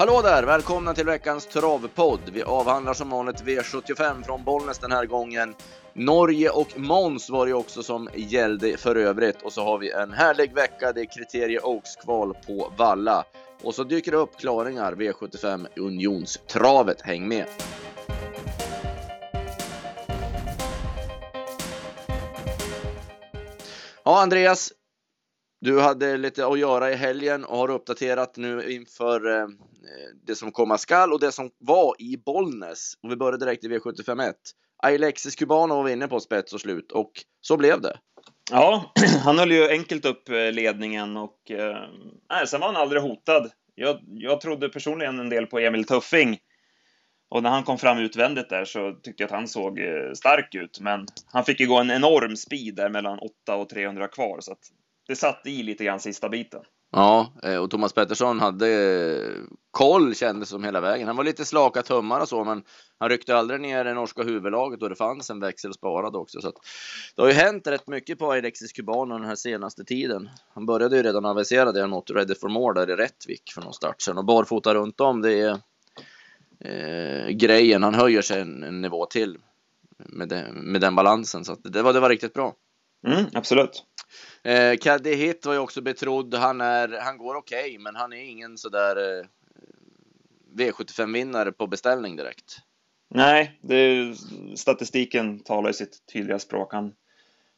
Hallå där! Välkomna till veckans travpodd. Vi avhandlar som vanligt V75 från Bollnäs den här gången. Norge och Måns var det också som gällde för övrigt. Och så har vi en härlig vecka. Det är Kriterie Oaks-kval på Valla. Och så dyker det upp klaringar V75 Unionstravet. Häng med! Ja, Andreas, du hade lite att göra i helgen och har uppdaterat nu inför eh, Eh, det som komma skall och det som var i Bollnäs. Och vi börjar direkt i V751. Alexis Cubano var vi inne på spets och slut och så blev det. Ja, han höll ju enkelt upp eh, ledningen och eh, sen var han aldrig hotad. Jag, jag trodde personligen en del på Emil Tuffing och när han kom fram utvändigt där så tyckte jag att han såg eh, stark ut, men han fick ju gå en enorm speed där mellan 8 och 300 kvar, så att det satt i lite grann sista biten. Ja, eh, och Thomas Pettersson hade eh, koll kändes som hela vägen. Han var lite slaka tummar och så, men han ryckte aldrig ner det norska huvudlaget och det fanns en växel sparad också. Så att det har ju hänt rätt mycket på Alexis Cubano den här senaste tiden. Han började ju redan avisera det, mot ready for more där i Rättvik för någon start sedan och barfota runt om. Det är eh, grejen. Han höjer sig en, en nivå till med, det, med den balansen. Så det, var, det var riktigt bra. Mm, absolut. Eh, Caddy Hit var ju också betrodd. Han, är, han går okej, okay, men han är ingen sådär eh, V75-vinnare på beställning direkt. Nej, det, statistiken talar ju sitt tydliga språk. Han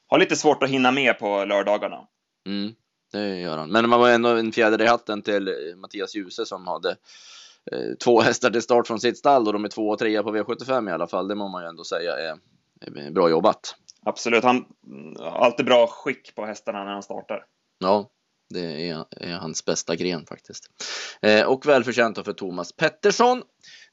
har lite svårt att hinna med på lördagarna. Mm, det gör han. Men man var ändå en fjäder i hatten till Mattias Djuse som hade Eh, två hästar till start från sitt stall och de är två och trea på V75 i alla fall. Det må man ju ändå säga är, är bra jobbat. Absolut, han har alltid bra skick på hästarna när han startar. Ja, det är, är hans bästa gren faktiskt. Eh, och välförtjänt för Thomas Pettersson.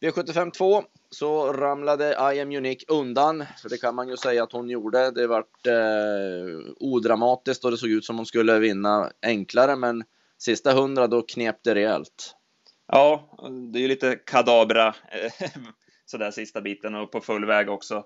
V75 2 så ramlade I am Unique undan, för det kan man ju säga att hon gjorde. Det vart eh, odramatiskt och det såg ut som hon skulle vinna enklare, men sista hundra då knep det rejält. Ja, det är ju lite kadabra eh, sådär sista biten och på full väg också.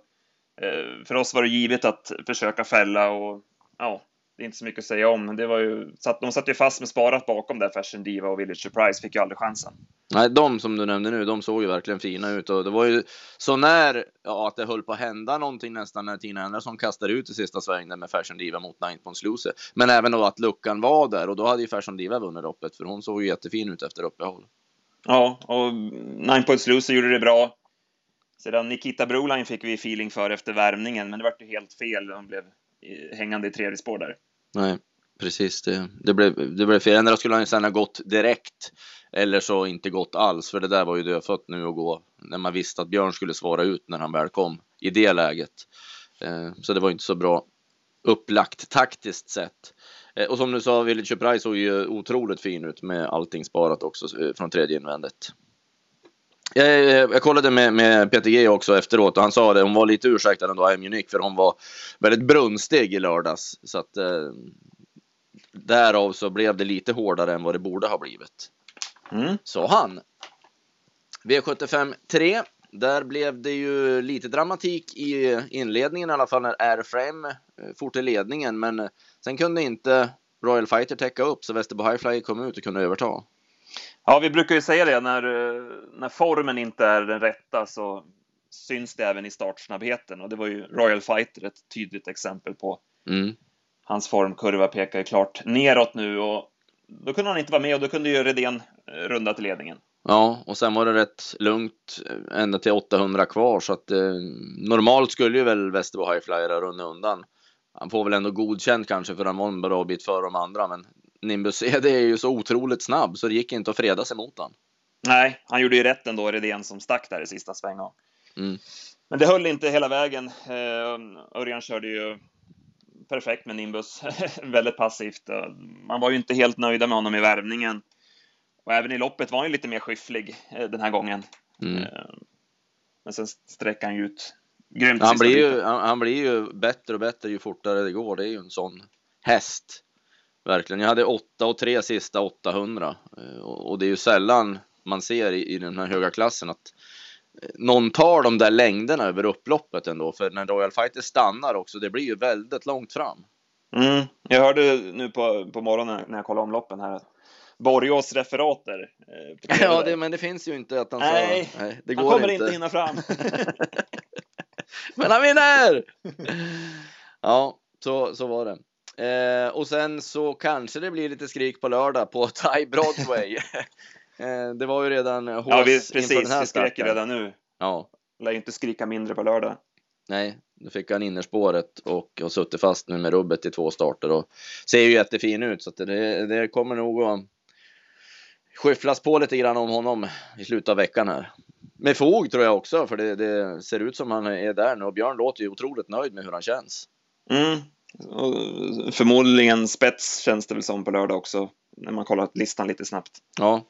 Eh, för oss var det givet att försöka fälla och ja, det är inte så mycket att säga om. Det var ju, de satt ju fast med sparat bakom där, Fashion Diva och Village Surprise, fick ju aldrig chansen. Nej, de som du nämnde nu, de såg ju verkligen fina ut och det var ju så när, ja, att det höll på att hända någonting nästan när Tina Andersson kastade ut i sista svängen med Fashion Diva mot Nine Points Lucy. Men även då att luckan var där och då hade ju Fashion Diva vunnit loppet för hon såg ju jättefin ut efter uppehåll. Ja, och Nine Points Loser gjorde det bra. Sedan Nikita Broline fick vi feeling för efter värmningen, men det vart ju helt fel. Han blev eh, hängande i tredje spår där. Nej, precis. Det, det, blev, det blev fel. Ändå skulle han sedan ha gått direkt eller så inte gått alls, för det där var ju dödfött nu att gå när man visste att Björn skulle svara ut när han väl kom i det läget. Eh, så det var inte så bra upplagt taktiskt sett. Eh, och som du sa, Village Price såg ju otroligt fin ut med allting sparat också från tredje invändet. Jag, jag, kollade med, med Peter G också efteråt och han sa det, hon var lite ursäktad ändå, I'm Unique, för hon var väldigt brunstig i lördags. Så att eh, därav så blev det lite hårdare än vad det borde ha blivit. Mm. Så han. V75 3. Där blev det ju lite dramatik i inledningen i alla fall när Airframe eh, for till ledningen, men Sen kunde inte Royal Fighter täcka upp så Västerbo Highfly kom ut och kunde överta. Ja, vi brukar ju säga det när, när formen inte är den rätta så syns det även i startsnabbheten och det var ju Royal Fighter ett tydligt exempel på. Mm. Hans formkurva pekar ju klart neråt nu och då kunde han inte vara med och då kunde ju Redén eh, runda till ledningen. Ja, och sen var det rätt lugnt ända till 800 kvar så att eh, normalt skulle ju väl Västerbo Highflyer runna undan han får väl ändå godkänt kanske för han var en bra bit före de andra, men Nimbus CD är ju så otroligt snabb så det gick inte att freda sig mot han. Nej, han gjorde ju rätt ändå, Redén som stack där i sista svängen. Mm. Men det höll inte hela vägen. Uh, Örjan körde ju perfekt med Nimbus, väldigt passivt. Man var ju inte helt nöjda med honom i värvningen. Och även i loppet var han ju lite mer skifflig uh, den här gången. Mm. Men sen sträckte han ju ut Grymt han blir, ju, han, han, blir ju bättre och bättre ju fortare det går. Det är ju en sån häst. Verkligen. Jag hade 8 och 3 sista 800 eh, och det är ju sällan man ser i, den här höga klassen att eh, någon tar de där längderna över upploppet ändå. För när Royal Fighter stannar också, det blir ju väldigt långt fram. Mm. Jag hörde nu på, på morgonen när jag kollade omloppen här Borgås referater. Eh, ja, det, men det finns ju inte att han nej, sa... Nej, det går han kommer inte, inte hinna fram. men han vinner! ja, så, så var det. Eh, och sen så kanske det blir lite skrik på lördag på Thai Broadway. eh, det var ju redan hås Ja, vi, precis. Vi skräcker redan nu. Ja. Lär inte skrika mindre på lördag. Nej, då fick han innerspåret och har suttit fast nu med rubbet i två starter och ser ju jättefin ut så det, det kommer nog att skyfflas på lite grann om honom i slutet av veckan här. Med fog tror jag också, för det, det ser ut som han är där nu och Björn låter ju otroligt nöjd med hur han känns. Mm. Förmodligen spets känns det väl som på lördag också, när man kollar listan lite snabbt. Ja,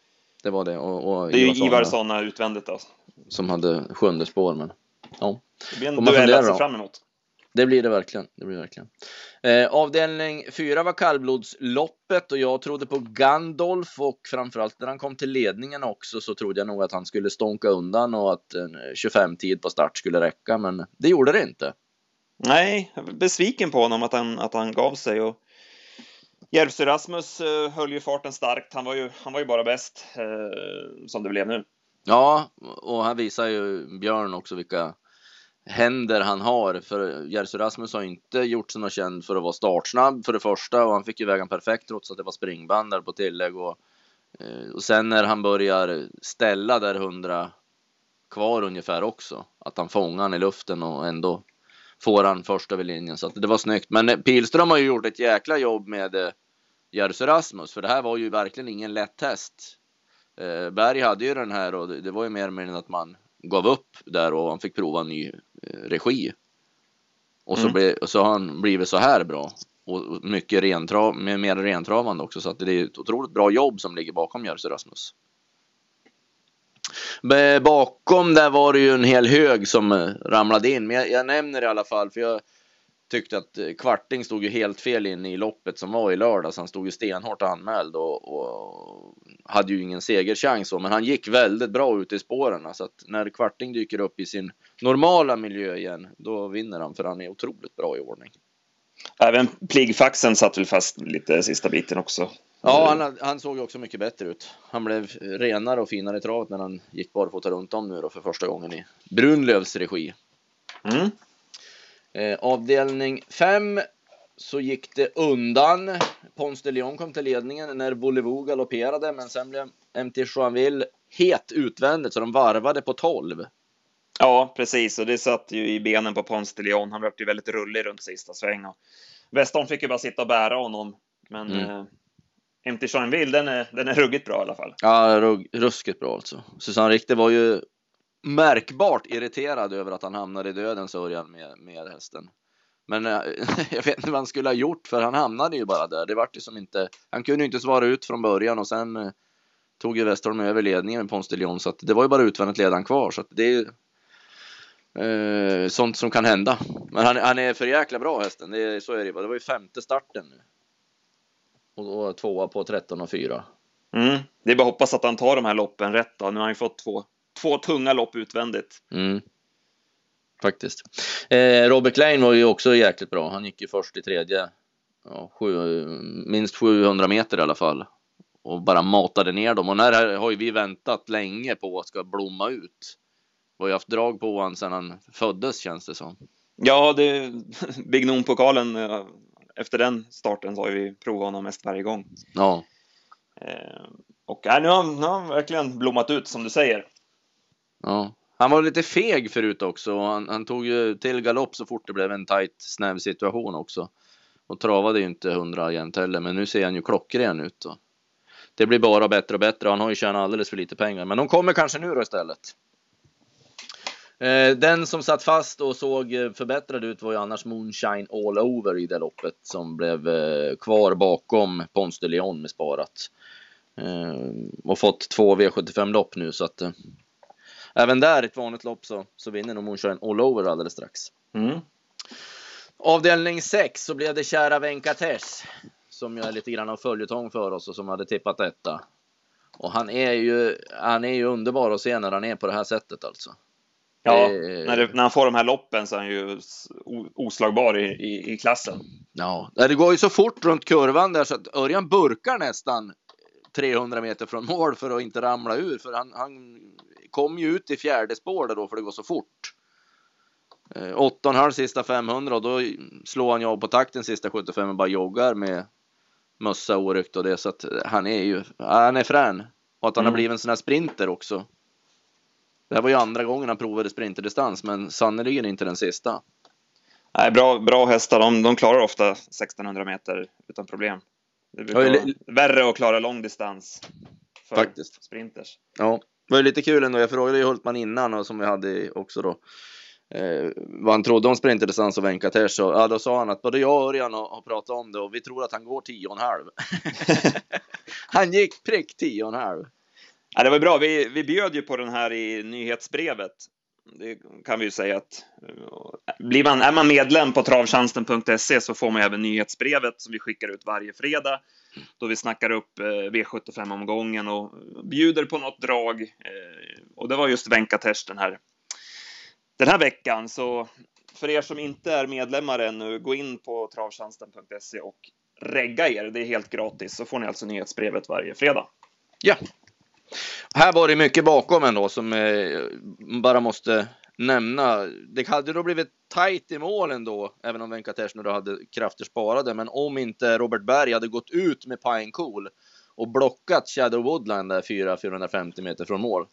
det var det. Och, och det är ju Ivarssona utvändigt då. Som hade sjunde spår, men ja. Det blir en duell att se fram emot. Det blir det verkligen. Det blir det verkligen. Eh, avdelning 4 var kallblodsloppet och jag trodde på Gandolf och framförallt när han kom till ledningen också så trodde jag nog att han skulle stånka undan och att en 25 tid på start skulle räcka, men det gjorde det inte. Nej, besviken på honom att han, att han gav sig och Järvsö Rasmus eh, höll ju farten starkt. Han var ju, han var ju bara bäst eh, som det blev nu. Ja, och här visar ju Björn också vilka händer han har. För Järvsö-Rasmus har inte gjort sig något känd för att vara startsnabb för det första och han fick ju vägen perfekt trots att det var springband där på tillägg. Och, eh, och sen när han börjar ställa där hundra kvar ungefär också, att han fångar han i luften och ändå får han först över linjen. Så att det var snyggt. Men eh, Pilström har ju gjort ett jäkla jobb med eh, Jersu Rasmus, för det här var ju verkligen ingen lätt test. Berg hade ju den här och det var ju mer eller att man gav upp där och han fick prova en ny eh, regi. Och så, mm. ble, så har han blivit så här bra. Och mycket rentrav, mer rentravande också. Så att det är ett otroligt bra jobb som ligger bakom Jerzy Rasmus. Eh, bakom där var det ju en hel hög som eh, ramlade in. Men jag, jag nämner det i alla fall för jag tyckte att eh, Kvarting stod ju helt fel inne i loppet som var i lördags. Han stod ju stenhårt anmäld och, och hade ju ingen segerchans. Men han gick väldigt bra ute i spåren. Så att när Kvarting dyker upp i sin normala miljö igen, då vinner han för han är otroligt bra i ordning. Även Pligfaxen satt väl fast lite sista biten också. Ja, han, han såg ju också mycket bättre ut. Han blev renare och finare i travet när han gick barfota runt om nu då för första gången i Brunlövs regi. Mm. Eh, avdelning 5 så gick det undan. Pons de Leon kom till ledningen när Volevo galopperade, men sen blev MT Joinville het utvändigt så de varvade på 12. Ja, precis, och det satt ju i benen på Pons de Leon. Han blev ju väldigt rullig runt sista sväng. Och Westholm fick ju bara sitta och bära honom, men mm. eh, MT Joinville, den är, den är ruggigt bra i alla fall. Ja, ruskigt bra alltså. Susanne Richter var ju märkbart irriterad över att han hamnade i dödens sörjan med, med hästen. Men äh, jag vet inte vad han skulle ha gjort för han hamnade ju bara där. Det vart ju som inte, han kunde ju inte svara ut från början och sen äh, tog ju Westholm över ledningen med Ponce de Leon så att det var ju bara utvändigt ledaren kvar så att det är äh, sånt som kan hända. Men han, han är för jäkla bra hästen, det är, så är det Det var ju femte starten nu. Och, och tvåa på 13 och 4. Mm. Det är bara att hoppas att han tar de här loppen rätt då. Nu har han ju fått två två tunga lopp utvändigt. Mm. Faktiskt. Eh, Robert Klein var ju också jäkligt bra. Han gick ju först i tredje. Ja, sju, minst 700 meter i alla fall. Och bara matade ner dem. Och när har ju vi väntat länge på att ska blomma ut. Har ju haft drag på honom sedan han föddes känns det som. Ja, det, Big Noon-pokalen, eh, efter den starten så har vi provat honom mest varje gång. Ja. Eh, och äh, nu, har nu har han verkligen blommat ut som du säger. Ja. Han var lite feg förut också. Han, han tog ju till galopp så fort det blev en tight snäv situation också. Och travade ju inte hundra jämt heller, men nu ser han ju klockren ut. Då. Det blir bara bättre och bättre. Han har ju tjänat alldeles för lite pengar, men de kommer kanske nu då istället. Eh, den som satt fast och såg eh, förbättrad ut var ju annars Moonshine All Over i det loppet som blev eh, kvar bakom Pons de Leon med sparat. Och fått två V75 lopp nu så att även där, ett vanligt lopp, så, så vinner nog Moonshine All Over alldeles strax. Mm. Avdelning 6 så blev det kära Venkatesh som ju är lite grann av följetong för oss och som hade tippat detta. Och han är ju, han är ju underbar att se när han är på det här sättet alltså. Ja, det, när, det, när han får de här loppen så är han ju oslagbar i, i, i klassen. Ja, det går ju så fort runt kurvan där så att Örjan burkar nästan 300 meter från mål för att inte ramla ur, för han, han kom ju ut i fjärde spår där då för det går så fort. 8,5 sista 500 och då slår han ju av på takten sista 75 och bara joggar med mössa oryckt och det så att han är ju, han är frän. Och att han mm. har blivit en sån här sprinter också. Det här var ju andra gången han provade sprinterdistans, men sannerligen inte den sista. Nej, bra, bra hästar. De, de klarar ofta 1600 meter utan problem. Det brukar vara värre att klara långdistans för Faktiskt. sprinters. Ja, det var lite kul ändå. Jag frågade ju Hultman innan och som vi hade också då eh, vad han trodde om sprinterdistans och Venkatesh och ja, då sa han att både jag och Örjan har, har pratat om det och vi tror att han går 10,5. han gick prick 10,5. Ja, det var bra. Vi, vi bjöd ju på den här i nyhetsbrevet. Det kan vi ju säga att eh, blir man, är man medlem på travtjänsten.se så får man även nyhetsbrevet som vi skickar ut varje fredag då vi snackar upp eh, V75-omgången och bjuder på något drag. Eh, och det var just Venkatesh den här, den här veckan. Så för er som inte är medlemmar ännu, gå in på travtjänsten.se och regga er. Det är helt gratis, så får ni alltså nyhetsbrevet varje fredag. Ja, här var det mycket bakom ändå som eh, bara måste nämna. Det hade då blivit tajt i mål ändå, även om Venkatesh nu hade krafter sparade. Men om inte Robert Berg hade gått ut med Pine Cool och blockat Shadow Woodland där 4-450 meter från mål.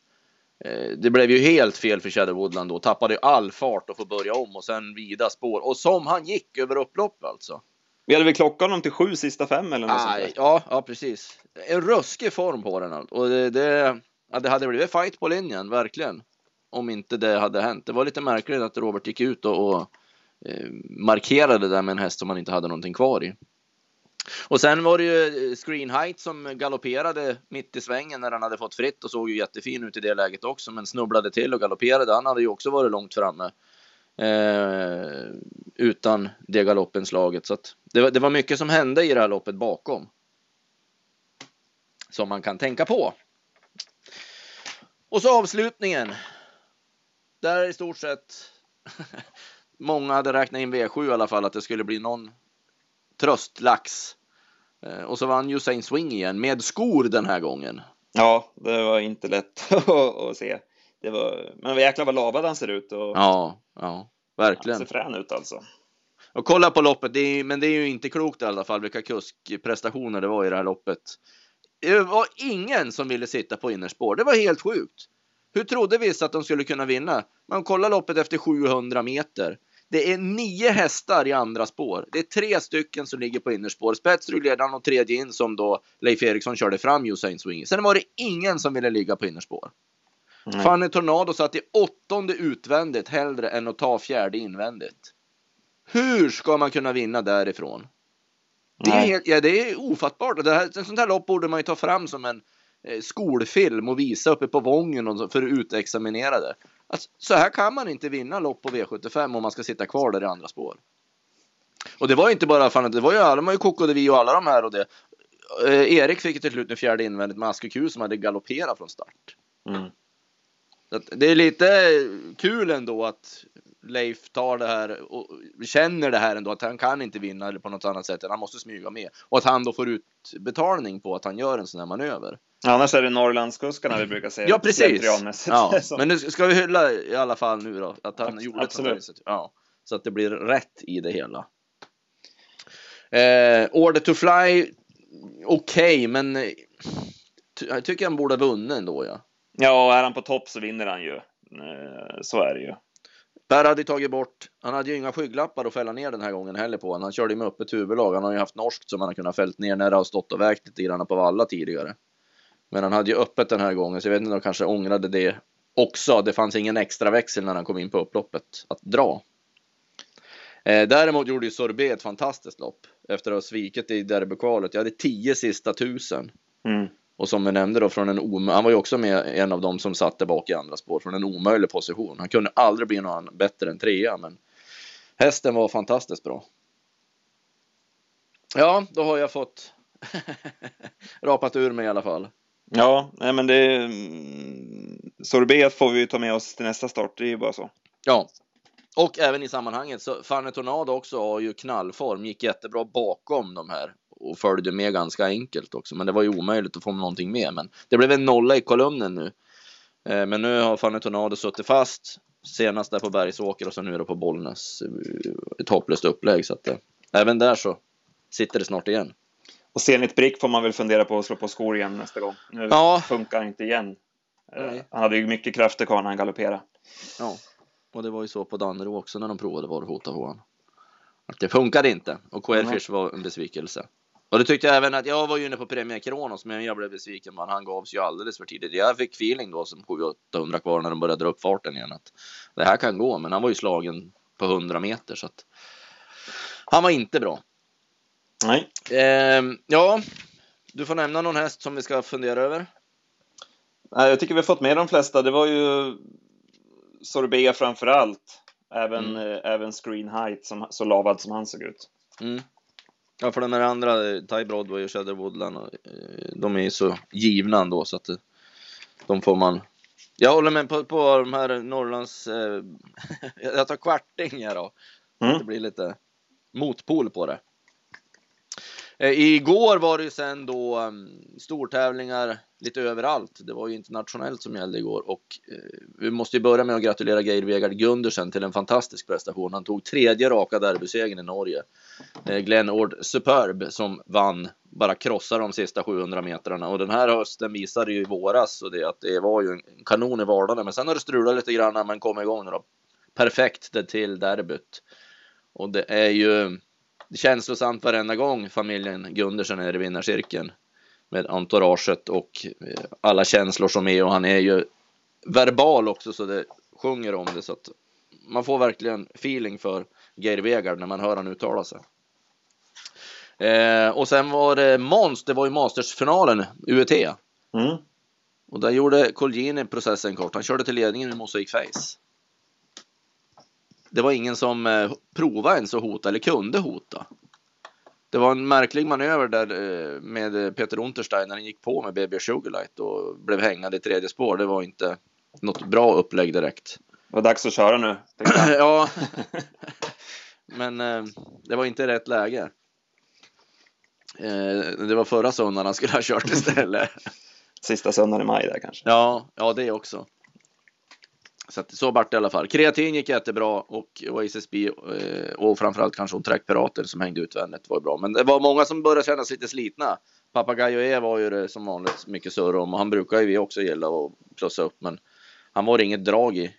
Eh, det blev ju helt fel för Shadow Woodland då, tappade all fart och får börja om och sen vida spår. Och som han gick över upplopp alltså. Vi hade väl klockat honom till sju sista fem eller något Aj, sånt Ja, ja precis. En ruskig form på den och det, det, ja, det hade blivit fight på linjen, verkligen. Om inte det hade hänt. Det var lite märkligt att Robert gick ut och, och eh, markerade där med en häst som han inte hade någonting kvar i. Och sen var det ju eh, Screen Height som galopperade mitt i svängen när han hade fått fritt och såg ju jättefin ut i det läget också, men snubblade till och galopperade. Han hade ju också varit långt framme eh, utan det galoppenslaget. Så att det, var, det var mycket som hände i det här loppet bakom. Som man kan tänka på. Och så avslutningen. Där i stort sett många hade räknat in V7 i alla fall att det skulle bli någon tröstlax. Eh, och så vann Usain Swing igen med skor den här gången. Ja, det var inte lätt att se det var, men jäklar vad lavad han ser ut. Och, ja, ja, verkligen. Han ser frän ut alltså. Och kolla på loppet, det är, men det är ju inte klokt i alla fall vilka kuskprestationer det var i det här loppet. Det var ingen som ville sitta på innerspår. Det var helt sjukt. Hur trodde vissa att de skulle kunna vinna? Man kollar loppet efter 700 meter. Det är nio hästar i andra spår. Det är tre stycken som ligger på innerspår. Spetsrygg ledaren och tredje in som då Leif Eriksson körde fram Usain Swing. Sen var det ingen som ville ligga på innerspår. Fanny Tornado satt i åttonde utvändigt hellre än att ta fjärde invändigt. Hur ska man kunna vinna därifrån? Det är, helt, ja, det är ofattbart. Det här, en sånt här lopp borde man ju ta fram som en eh, skolfilm och visa uppe på Vången och, för utexaminerade. Alltså, så här kan man inte vinna lopp på V75 om man ska sitta kvar där i andra spår. Och det var inte bara fan, det var ju alla, man ju Kokodevi och alla de här och det. Eh, Erik fick till slut en fjärde invändigt med Aske Q som hade galopperat från start. Mm. Det är lite kul ändå att Leif tar det här och känner det här ändå att han kan inte vinna på något annat sätt. Han måste smyga med och att han då får ut betalning på att han gör en sån här manöver. Annars är det Norrlandskuskarna vi brukar säga. Ja, precis. Ja. Men nu ska vi hylla i alla fall nu då att han Absolut. gjorde ett sånt ja, Så att det blir rätt i det hela. Eh, Order to fly. Okej, okay, men jag tycker han borde ha vunnit ändå. Ja. Ja, är han på topp så vinner han ju. Eh, så är det ju. Per hade tagit bort, han hade ju inga skygglappar att fälla ner den här gången heller på. Han körde med öppet huvudlag. Han har ju haft norskt som han har kunnat fällt ner när det har stått och vägt lite grann på valla tidigare. Men han hade ju öppet den här gången, så jag vet inte om de kanske ångrade det också. Det fanns ingen extra växel när han kom in på upploppet att dra. Eh, däremot gjorde ju Sorbet ett fantastiskt lopp efter att ha svikit i derbykvalet. Jag hade tio sista tusen. Mm. Och som vi nämnde då från en han var ju också med en av dem som satt där bak i andra spår från en omöjlig position. Han kunde aldrig bli någon bättre än trea, men hästen var fantastiskt bra. Ja, då har jag fått rapat ur mig i alla fall. Ja, nej men det sorbet får vi ta med oss till nästa start. Det är ju bara så. Ja, och även i sammanhanget så Fanny Tornado också har ju knallform, gick jättebra bakom de här och följde med ganska enkelt också. Men det var ju omöjligt att få någonting med. Men det blev en nolla i kolumnen nu. Eh, men nu har Fanny Tornado suttit fast. Senast där på Bergsåker och så nu är det på Bollnäs. Eh, ett hopplöst upplägg. Så att eh, även där så sitter det snart igen. Och Zenit Brick får man väl fundera på att slå på skor igen nästa gång. Nu ja. funkar inte igen. Nej. Han hade ju mycket krafter kvar när han galopperade. Ja, och det var ju så på Dannero också när de provade var och hota på honom. Att det funkade inte och Quailfish mm. var en besvikelse. Och det tyckte jag även att jag var ju inne på Premier Kronos, men jag blev besviken. Man, han gavs ju alldeles för tidigt. Jag fick feeling då som 700-800 kvar när de började dra upp farten igen att det här kan gå, men han var ju slagen på 100 meter så att han var inte bra. Nej. Eh, ja, du får nämna någon häst som vi ska fundera över. Nej, jag tycker vi har fått med de flesta. Det var ju Sorbet framför allt. Även, mm. eh, även Screen Height, som, så lavad som han såg ut. Mm. Ja, för de här andra, eh, Ty Broadway och Cheddar Woodland, eh, de är ju så givna ändå så att eh, de får man. Jag håller med på, på de här Norrlands, eh, jag tar kvarting här då. Mm. Det blir lite motpol på det. Eh, igår var det ju sen då um, stortävlingar lite överallt. Det var ju internationellt som gällde igår och eh, vi måste ju börja med att gratulera Geir Vegard Gundersen till en fantastisk prestation. Han tog tredje raka derbysegern i Norge. Eh, Glenn Ord Superb som vann, bara krossade de sista 700 metrarna och den här hösten visade ju i våras och det att det var ju en kanon i vardagen. Men sen har det strulat lite grann när man kom igång då. Perfekt det till derbyt. Och det är ju känslosamt varenda gång familjen Gundersen är i vinnarcirkeln med entouraget och eh, alla känslor som är och han är ju verbal också så det sjunger om det så att man får verkligen feeling för Geir Vegard när man hör han uttala sig. Eh, och sen var det Måns, det var ju Mastersfinalen, UET. Mm. Och där gjorde Colgjini processen kort. Han körde till ledningen med Mosaic Face det var ingen som eh, provade ens att hota eller kunde hota. Det var en märklig manöver där eh, med Peter Unterstein när han gick på med BB Sugarlight och blev hängande i tredje spår. Det var inte något bra upplägg direkt. Det var dags att köra nu. ja, men eh, det var inte rätt läge. det var förra söndagen han skulle ha kört istället. Sista söndagen i maj där kanske. Ja, ja det också. Så att, så vart det i alla fall. Kreatin gick jättebra och Oasis B eh, och framförallt kanske Track Pirater som hängde utvändigt var bra. Men det var många som började kännas lite slitna. Papagayo E var ju det som vanligt mycket surr om och han brukar ju vi också gilla att plussa upp. Men han var inget drag i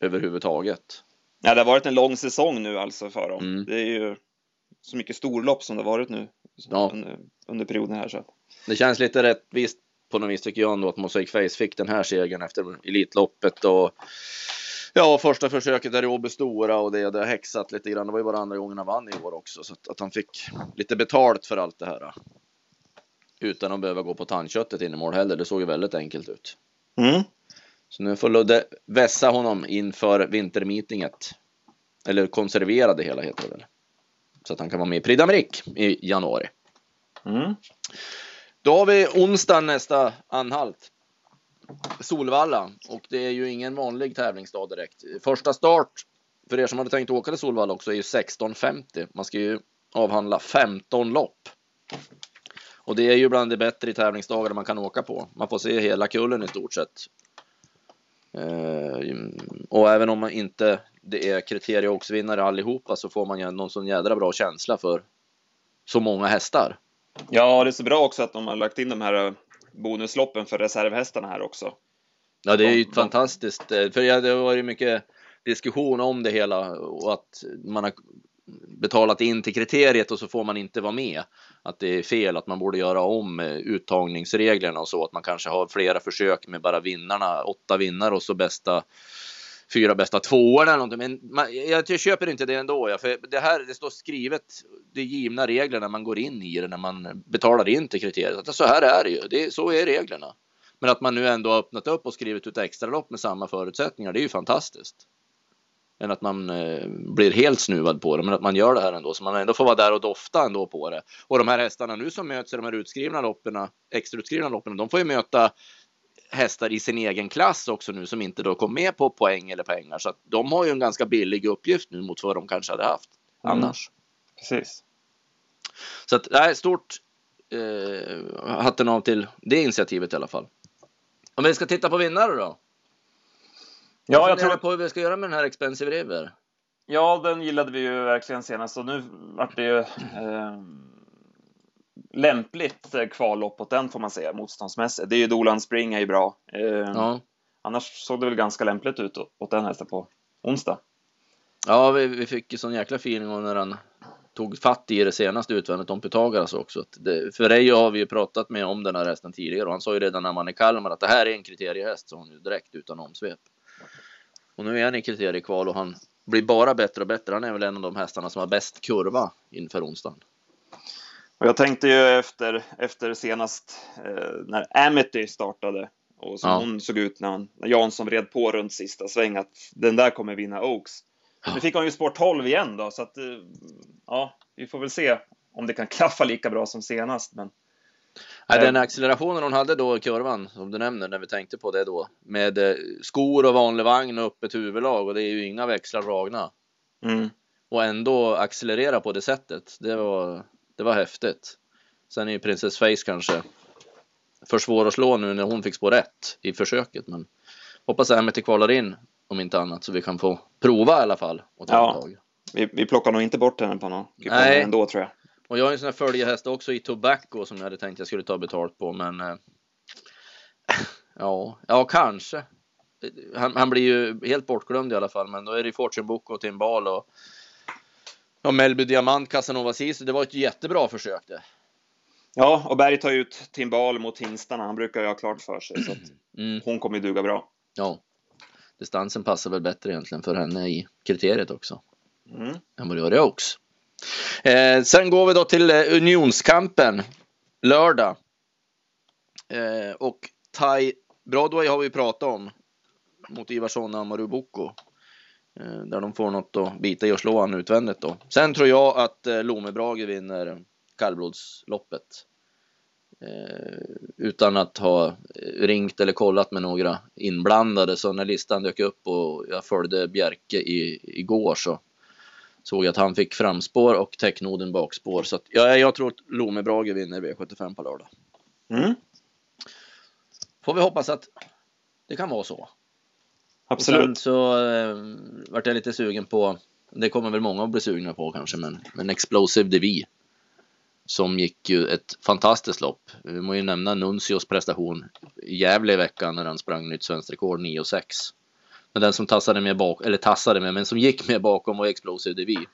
överhuvudtaget. Ja, det har varit en lång säsong nu alltså för dem. Mm. Det är ju så mycket storlopp som det varit nu ja. under, under perioden här. Så. Det känns lite rättvist på något vis tycker jag ändå att Mosaic Face fick den här segern efter Elitloppet och ja, första försöket där i Åby Stora och det, det har häxat lite grann. Det var ju bara andra gången han vann i år också så att, att han fick lite betalt för allt det här. Utan att behöva gå på tandköttet in i mål heller. Det såg ju väldigt enkelt ut. Mm. Så nu får Ludde vässa honom inför vintermeetinget. Eller konservera det hela heter det väl. Så att han kan vara med i Prix d'Amérique i januari. Mm. Då har vi onsdag nästa anhalt. Solvalla och det är ju ingen vanlig tävlingsdag direkt. Första start för er som hade tänkt åka till Solvalla också är ju 16.50. Man ska ju avhandla 15 lopp. Och det är ju bland det bättre i tävlingsdagar man kan åka på. Man får se hela kullen i stort sett. Eh, och även om man inte det är kriterie och vinnare allihopa så får man ju någon sån jädra bra känsla för så många hästar. Ja, det är så bra också att de har lagt in de här eh, bonusloppen för reservhästarna här också. Ja, det är ju de, fantastiskt. Eh, för det har varit mycket diskussion om det hela och att man har betalat in till kriteriet och så får man inte vara med. Att det är fel, att man borde göra om eh, uttagningsreglerna och så att man kanske har flera försök med bara vinnarna, åtta vinnare och så bästa fyra bästa tvåorna eller någonting. Men man, jag, jag, köper inte det ändå. Ja, för det här, det står skrivet, de givna reglerna man går in i det när man betalar in till kriteriet. Att så här är det ju, det, så är reglerna. Men att man nu ändå har öppnat upp och skrivit ut extra lopp med samma förutsättningar, det är ju fantastiskt. Än att man eh, blir helt snuvad på det, men att man gör det här ändå, så man ändå får vara där och dofta ändå på det. Och de här hästarna nu som möts i de här utskrivna loppen, extrautskrivna loppen, de får ju möta hästar i sin egen klass också nu som inte då kom med på poäng eller pengar. Så att de har ju en ganska billig uppgift nu mot vad de kanske hade haft mm. annars. Precis. Så att det är stort eh, hatten av till det initiativet i alla fall. Om vi ska titta på vinnare då? Ja, jag tror på hur vi ska göra med den här Expensive River. Ja, den gillade vi ju verkligen senast och nu vart det ju eh, lämpligt kvallopp åt den får man säga motståndsmässigt. Det är ju Dolan Spring är ju bra. Eh, ja. Annars såg det väl ganska lämpligt ut åt den hästen på onsdag. Ja, vi, vi fick ju sån jäkla feeling när han tog fatt i det senaste utvändigt om Pythagoras också. Det, för Reijo har vi ju pratat med om den här hästen tidigare och han sa ju redan när man är i Kalmar att det här är en kriteriehäst, sa hon ju direkt utan omsvep. Och nu är han i kriteriekval och han blir bara bättre och bättre. Han är väl en av de hästarna som har bäst kurva inför onsdagen. Och jag tänkte ju efter, efter senast eh, när Amity startade och som ja. hon såg ut när, han, när Jansson vred på runt sista sväng att den där kommer vinna Oaks. Nu fick hon ju spår 12 igen då, så att eh, ja, vi får väl se om det kan klaffa lika bra som senast. Men Nej, den accelerationen hon hade då i kurvan, som du nämner, när vi tänkte på det då, med eh, skor och vanlig vagn och öppet huvudlag och det är ju inga växlar dragna. Mm. Och ändå accelerera på det sättet, det var, det var häftigt. Sen är ju Princess Face kanske för svår att slå nu när hon fick spå rätt i försöket, men hoppas Amity kvalar in om inte annat så vi kan få prova i alla fall. Och ta ja, vi, vi plockar nog inte bort henne på någon Nej. ändå tror jag. Och jag har en sån här följehäst också i Tobacco som jag hade tänkt jag skulle ta betalt på, men eh, ja, ja kanske. Han, han, blir ju helt bortglömd i alla fall, men då är det Fortune Book och Timbal och, och Melby Diamant, Casanova Sisu. Det var ett jättebra försök det. Ja, och Berg tar ut Timbal mot hingstarna. Han brukar ju ha klart för sig, så att mm. hon kommer ju duga bra. Ja, distansen passar väl bättre egentligen för henne i kriteriet också. Mm. Än vad det gör i Oaks. Eh, sen går vi då till eh, Unionskampen lördag. Eh, och Thai Broadway har vi pratat om mot Ivarsson och Amaru Boko. Eh, där de får något att bita i och slå han utvändigt då. Sen tror jag att eh, Lomebrage vinner kallblodsloppet. Eh, utan att ha ringt eller kollat med några inblandade. Så när listan dök upp och jag följde Bjerke i, igår så såg jag att han fick framspår och täcknoden bakspår. Så att, ja, jag tror att Lomebrage vinner V75 på lördag. Mm. Får vi hoppas att det kan vara så. Absolut. Och sen så eh, vart jag lite sugen på, det kommer väl många att bli sugna på kanske, men, men Explosive DV. Som gick ju ett fantastiskt lopp. Vi må ju nämna Nuncios prestation i Gävle i veckan när han sprang nytt svenskt rekord 9,6. Men den som tassade med bak, eller tassade med, men som gick med bakom var Explosive DV.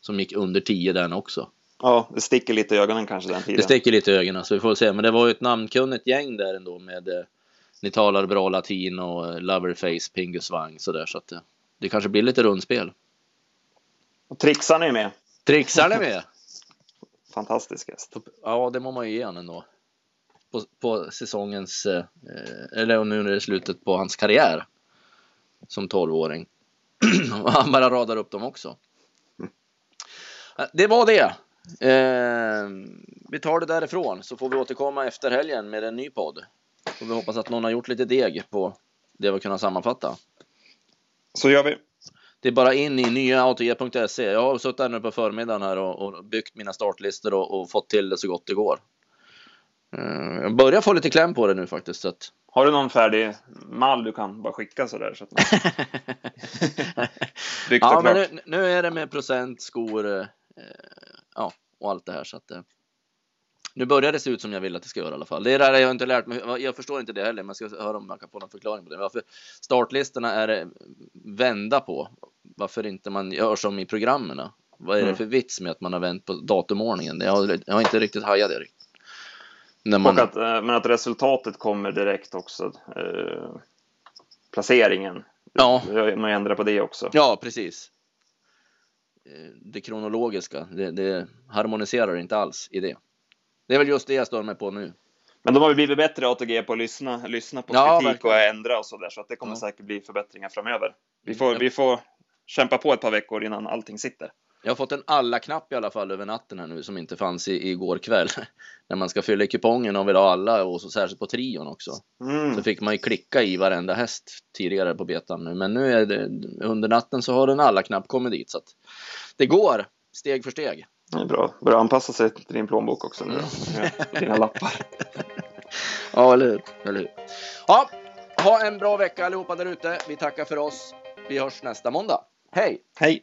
Som gick under 10 den också. Ja, det sticker lite i ögonen kanske den tiden. Det sticker lite i ögonen, så vi får se. Men det var ju ett namnkunnigt gäng där ändå med eh, Ni talar bra latin och eh, Loverface, Pingus Wang sådär. Så att eh, det kanske blir lite rundspel. Och trixarna är med. Trixarna är med. Fantastisk häst. Ja, det må man ju ge honom ändå. På, på säsongens, eh, eller nu när det är slutet på hans karriär som 12-åring. Han bara radar upp dem också. Det var det. Eh, vi tar det därifrån så får vi återkomma efter helgen med en ny podd. Och vi hoppas att någon har gjort lite deg på det vi kunnat sammanfatta. Så gör vi. Det är bara in i nyaautg.se. Jag har suttit här nu på förmiddagen här och, och byggt mina startlistor och, och, fått till det så gott det går. Eh, jag börjar få lite kläm på det nu faktiskt. Så att har du någon färdig mall du kan bara skicka sådär? Så att man... ja, men nu, nu, är det med procent, skor eh, ja, och allt det här. Så att, eh, nu börjar det se ut som jag vill att det ska göra i alla fall. Det är det jag inte lärt mig. Jag förstår inte det heller, men jag ska höra om man kan få någon förklaring på det. Varför startlistorna är vända på. Varför inte man gör som i programmen? Vad är det mm. för vits med att man har vänt på datumordningen? Jag har, jag har inte riktigt hajat det. När man... att, eh, men att resultatet kommer direkt också. Eh, placeringen. Ja. Man ändrar på det också. Ja, precis. Eh, det kronologiska, det, det, harmoniserar inte alls i det. Det är väl just det jag stör mig på nu. Men de har väl blivit bättre ATG på att lyssna, lyssna på ja, kritik verkligen. och ändra och så där, så att det kommer ja. säkert bli förbättringar framöver. Vi får, ja. vi får kämpa på ett par veckor innan allting sitter. Jag har fått en alla-knapp i alla fall över natten här nu som inte fanns i, igår kväll. När man ska fylla i kupongen och vill ha alla och så särskilt på trion också. Mm. Så fick man ju klicka i varenda häst tidigare på betan nu. Men nu är det under natten så har en alla-knapp kommit dit så att det går steg för steg. Det är bra. Börja anpassa sig till din plånbok också nu då. Mm. Dina lappar. ja, eller hur. Eller hur. Ja, ha en bra vecka allihopa där ute. Vi tackar för oss. Vi hörs nästa måndag. Hej! Hej!